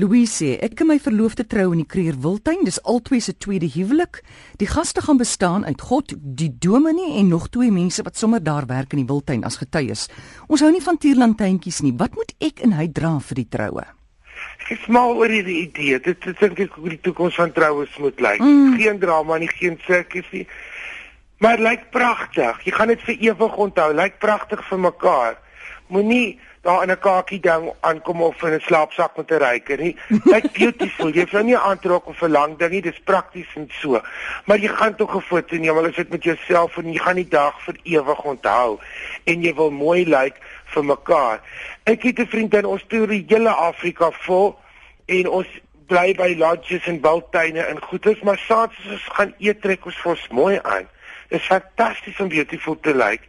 Louise sê ek en my verloofde trou in die Kreer Wildtuin. Dis albei se tweede huwelik. Die gaste gaan bestaan uit God, die dominee en nog twee mense wat sommer daar werk in die Wildtuin as getuies. Ons hou nie van tierlantjies nie. Wat moet ek en hy dra vir die troue? Ek is mal oor hierdie idee. Dit dit dink ek hoe die toekoms van troues moet lyk. Mm. Geen drama nie, geen sirkus nie. Maar lyk pragtig. Jy gaan dit vir ewig onthou. Lyk pragtig vir mekaar. Moenie daar in 'n kakie ding aankom of in 'n slaapsak met 'n ryker nie. Lyk beautiful. Jy hoef nou nie aantrek of 'n lang ding nie, dis prakties en so. Maar jy gaan tog 'n foto neem, want as dit met jouself en jy gaan die dag vir ewig onthou en jy wil mooi lyk vir mekaar. Ek het 'n vriend in ons toer die hele Afrika vol en ons bly by lodges en wildtuine en goeders, maar saans as ons gaan eet trek ons vir ons mooi aan. Dit is fantasties om beautiful te lyk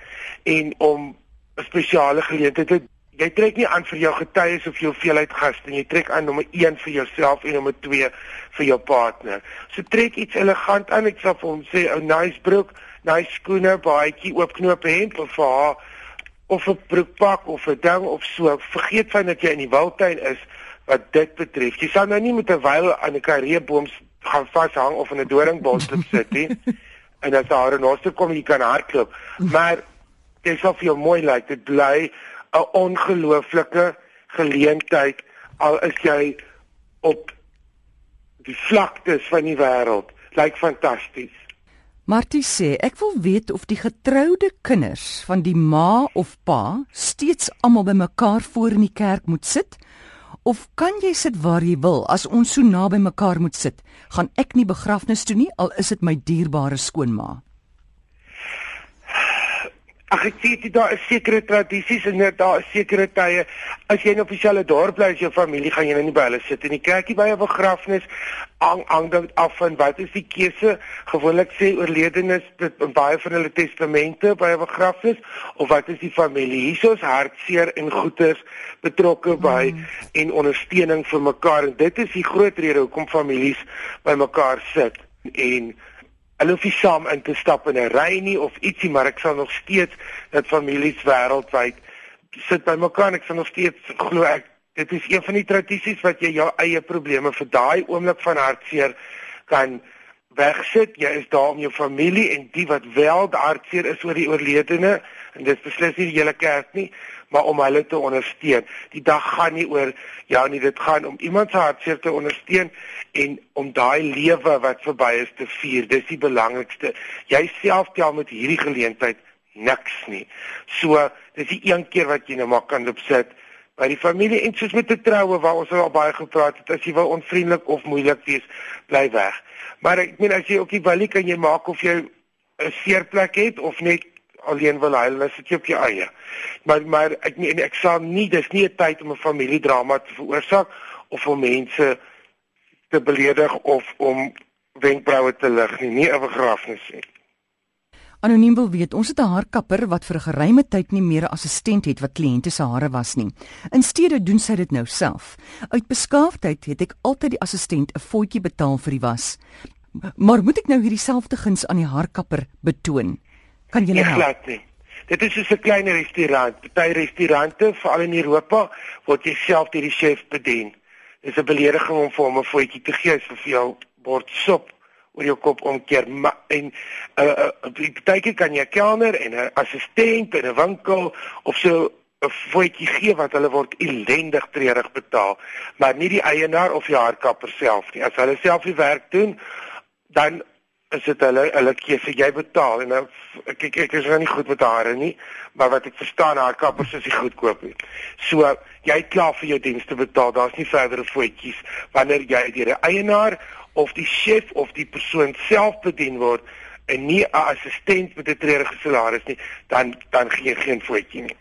en om spesiale geleentheid te jy trek nie aan vir jou getuies of jou veelheid gaste nie. Jy trek aan nommer 1 vir jouself en nommer 2 vir jou partner. So trek iets elegant aan. Ek sal vir hom sê 'n nice broek, nice skoene, baadjie, oopknoop hemp of vir haar of 'n broekpak of 'n ding of so. Vergeet van dat jy in die wildtuin is wat dit betref. Jy sal nou nie met 'n wyl aan 'n kareeboom gaan vashang of in 'n doringbos sit nie. en as daar 'n noster kom, jy kan hardloop. Maar dit vir jou mooi lyk. Dit bly 'n ongelooflike geleentheid al is jy op die vlaktes van die wêreld. Lyk fantasties. Martie sê ek wil weet of die getroude kinders van die ma of pa steeds almal bymekaar voor in die kerk moet sit of kan jy sit waar jy wil as ons so naby mekaar moet sit gaan ek nie begrafnis toe nie al is dit my dierbare skoonma Ag ek weet jy daar is sekere tradisies en daar is sekere tye. As jy in 'n offisiële dorp bly as jou familie gaan jy nou nie by hulle sit in die kerkie by 'n begrafnis hang hang dit af van wat is die keuse? Gewoonlik sê oorledenes dit in baie van hulle testamente by 'n begrafnis of wat is die familie? Hiersoos hartseer en goeders betrokke by mm. en ondersteuning vir mekaar. En dit is die groot rede hoekom families by mekaar sit en Hulle hoef nie saam in te stap in 'n ry nie of ietsie, maar ek sal nog steeds dat families wêreldwyd sit by mekaar. Ek sal nog steeds glo ek dit is een van die tradisies wat jy jou eie probleme vir daai oomblik van hartseer kan wegsit. Jy is daar om jou familie en die wat wel hartseer is oor die oorledene en dit beslis nie die hele kerk nie, maar om hulle te ondersteun. Die dag gaan nie oor ja nie, dit gaan om iemand se hartseer te ondersteun en om daai lewe wat verby is te vier. Dis die belangrikste. Jy self tel met hierdie geleentheid niks nie. So, dis die een keer wat jy nou maar kan opsit by die familie en soos met te troue waar ons al baie gepraat het, as jy wil onvriendelik of moeilik wees, bly weg. Maar ek meen as jy ook nie wil kan jy maak of jy 'n seerplek het of net alleen wil huil, dan sit jy op jou eie. Maar maar ek nie, ek sal nie dis nie 'n tyd om 'n familiedrama te veroorsaak of om mense te beledig of om wenkbroue te lig nie, nie 'n begrafnis nie. Anoniem wil weet, ons het 'n haarkapper wat vir 'n geruime tyd nie meer 'n assistent het wat kliënte se hare was nie. Insteede doen sy dit nou self. Uit beskaafdheid het ek altyd die assistent 'n voetjie betaal vir die was. Maar moet ek nou hierdie selfde guns aan die haarkapper betoon? Kan jy help? Glad nie. Dit is so 'n klein restaurant. Party restaurante, veral in Europa, word jy self deur die chef bedien. Dis 'n belediging om vir hom 'n voetjie te gee vir jou bord sop oor jou kop omkeer Ma en uh uh partyke kan jy 'n kelner en 'n assistent in 'n winkel of so 'n voetjie gee wat hulle word elendig treurig betaal, maar nie die eienaar of die haarkapper self nie. As hulle self die werk doen, dan is dit hulle hulle keuse jy betaal en nou ek ek, ek is nou nie goed met hare nie maar wat ek verstaan haar kappers is die goedkoop nie. So jy klaar vir jou dienste betaal daar's nie verdere voetjies wanneer jy deur 'n eienaar of die chef of die persoon self bedien word en nie 'n assistent met 'n treurige salaris nie dan dan gee geen voetjie nie